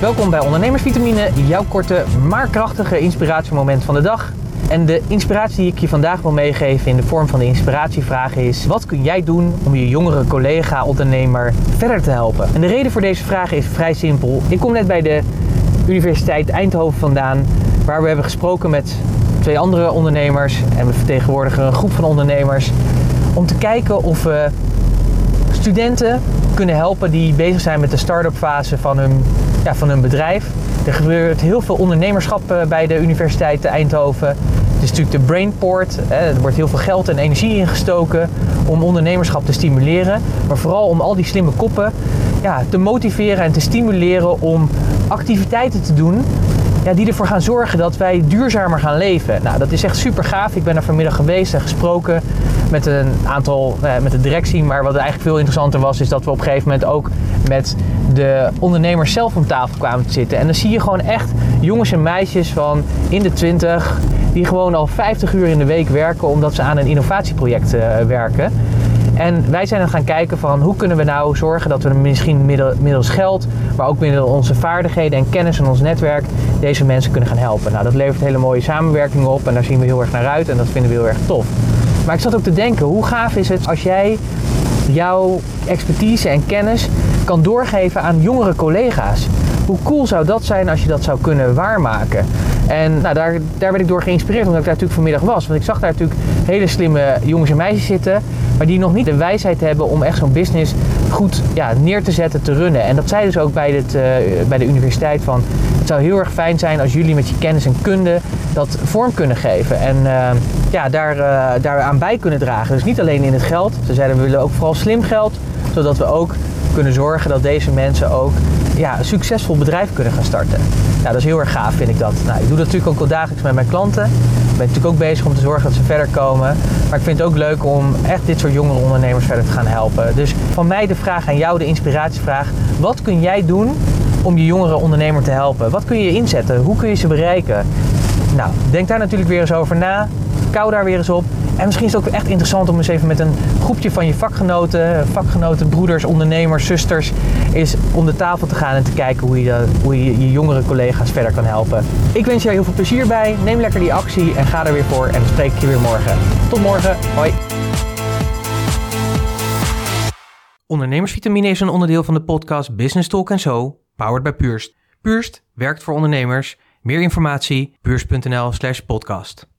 Welkom bij Ondernemersvitamine, jouw korte maar krachtige inspiratiemoment van de dag. En de inspiratie die ik je vandaag wil meegeven in de vorm van de inspiratievraag is: wat kun jij doen om je jongere collega-ondernemer verder te helpen? En de reden voor deze vraag is vrij simpel. Ik kom net bij de Universiteit Eindhoven vandaan, waar we hebben gesproken met twee andere ondernemers en we vertegenwoordigen een groep van ondernemers om te kijken of we studenten kunnen helpen die bezig zijn met de start-up fase van hun, ja, van hun bedrijf. Er gebeurt heel veel ondernemerschap eh, bij de Universiteit Eindhoven. Het is natuurlijk de Brainport. Er wordt heel veel geld en energie ingestoken om ondernemerschap te stimuleren. Maar vooral om al die slimme koppen ja, te motiveren en te stimuleren om activiteiten te doen ja, die ervoor gaan zorgen dat wij duurzamer gaan leven. Nou, dat is echt super gaaf. Ik ben er vanmiddag geweest en gesproken met een aantal, eh, met de directie. Maar wat eigenlijk veel interessanter was, is dat we op een gegeven moment ook met de ondernemers zelf om tafel kwamen te zitten. En dan zie je gewoon echt jongens en meisjes van in de 20 die gewoon al 50 uur in de week werken omdat ze aan een innovatieproject uh, werken. En wij zijn dan gaan kijken van hoe kunnen we nou zorgen dat we misschien middels geld, maar ook middels onze vaardigheden en kennis en ons netwerk deze mensen kunnen gaan helpen. Nou, dat levert hele mooie samenwerking op en daar zien we heel erg naar uit en dat vinden we heel erg tof. Maar ik zat ook te denken, hoe gaaf is het als jij jouw expertise en kennis kan doorgeven aan jongere collega's? Hoe cool zou dat zijn als je dat zou kunnen waarmaken? En nou, daar, daar ben ik door geïnspireerd omdat ik daar natuurlijk vanmiddag was. Want ik zag daar natuurlijk hele slimme jongens en meisjes zitten, maar die nog niet de wijsheid hebben om echt zo'n business goed ja, neer te zetten, te runnen. En dat zei dus ook bij, uh, bij de universiteit van, het zou heel erg fijn zijn als jullie met je kennis en kunde dat vorm kunnen geven. En uh, ja, daar, uh, daar aan bij kunnen dragen. Dus niet alleen in het geld. Ze zeiden we willen ook vooral slim geld, zodat we ook kunnen zorgen dat deze mensen ook ja, een succesvol bedrijf kunnen gaan starten. Nou, dat is heel erg gaaf, vind ik dat. Nou, ik doe dat natuurlijk ook al dagelijks met mijn klanten. Ik ben natuurlijk ook bezig om te zorgen dat ze verder komen. Maar ik vind het ook leuk om echt dit soort jongere ondernemers verder te gaan helpen. Dus van mij de vraag aan jou, de inspiratievraag. Wat kun jij doen om je jongere ondernemer te helpen? Wat kun je inzetten? Hoe kun je ze bereiken? Nou, denk daar natuurlijk weer eens over na. Kou daar weer eens op. En misschien is het ook echt interessant om eens even met een groepje van je vakgenoten, vakgenoten, broeders, ondernemers, zusters, is om de tafel te gaan en te kijken hoe je, hoe je je jongere collega's verder kan helpen. Ik wens je heel veel plezier bij. Neem lekker die actie en ga er weer voor. En dan spreek ik je weer morgen. Tot morgen. Hoi. Ondernemersvitamine is een onderdeel van de podcast Business Talk So, powered by Purst. Purst werkt voor ondernemers. Meer informatie, puurst.nl slash podcast.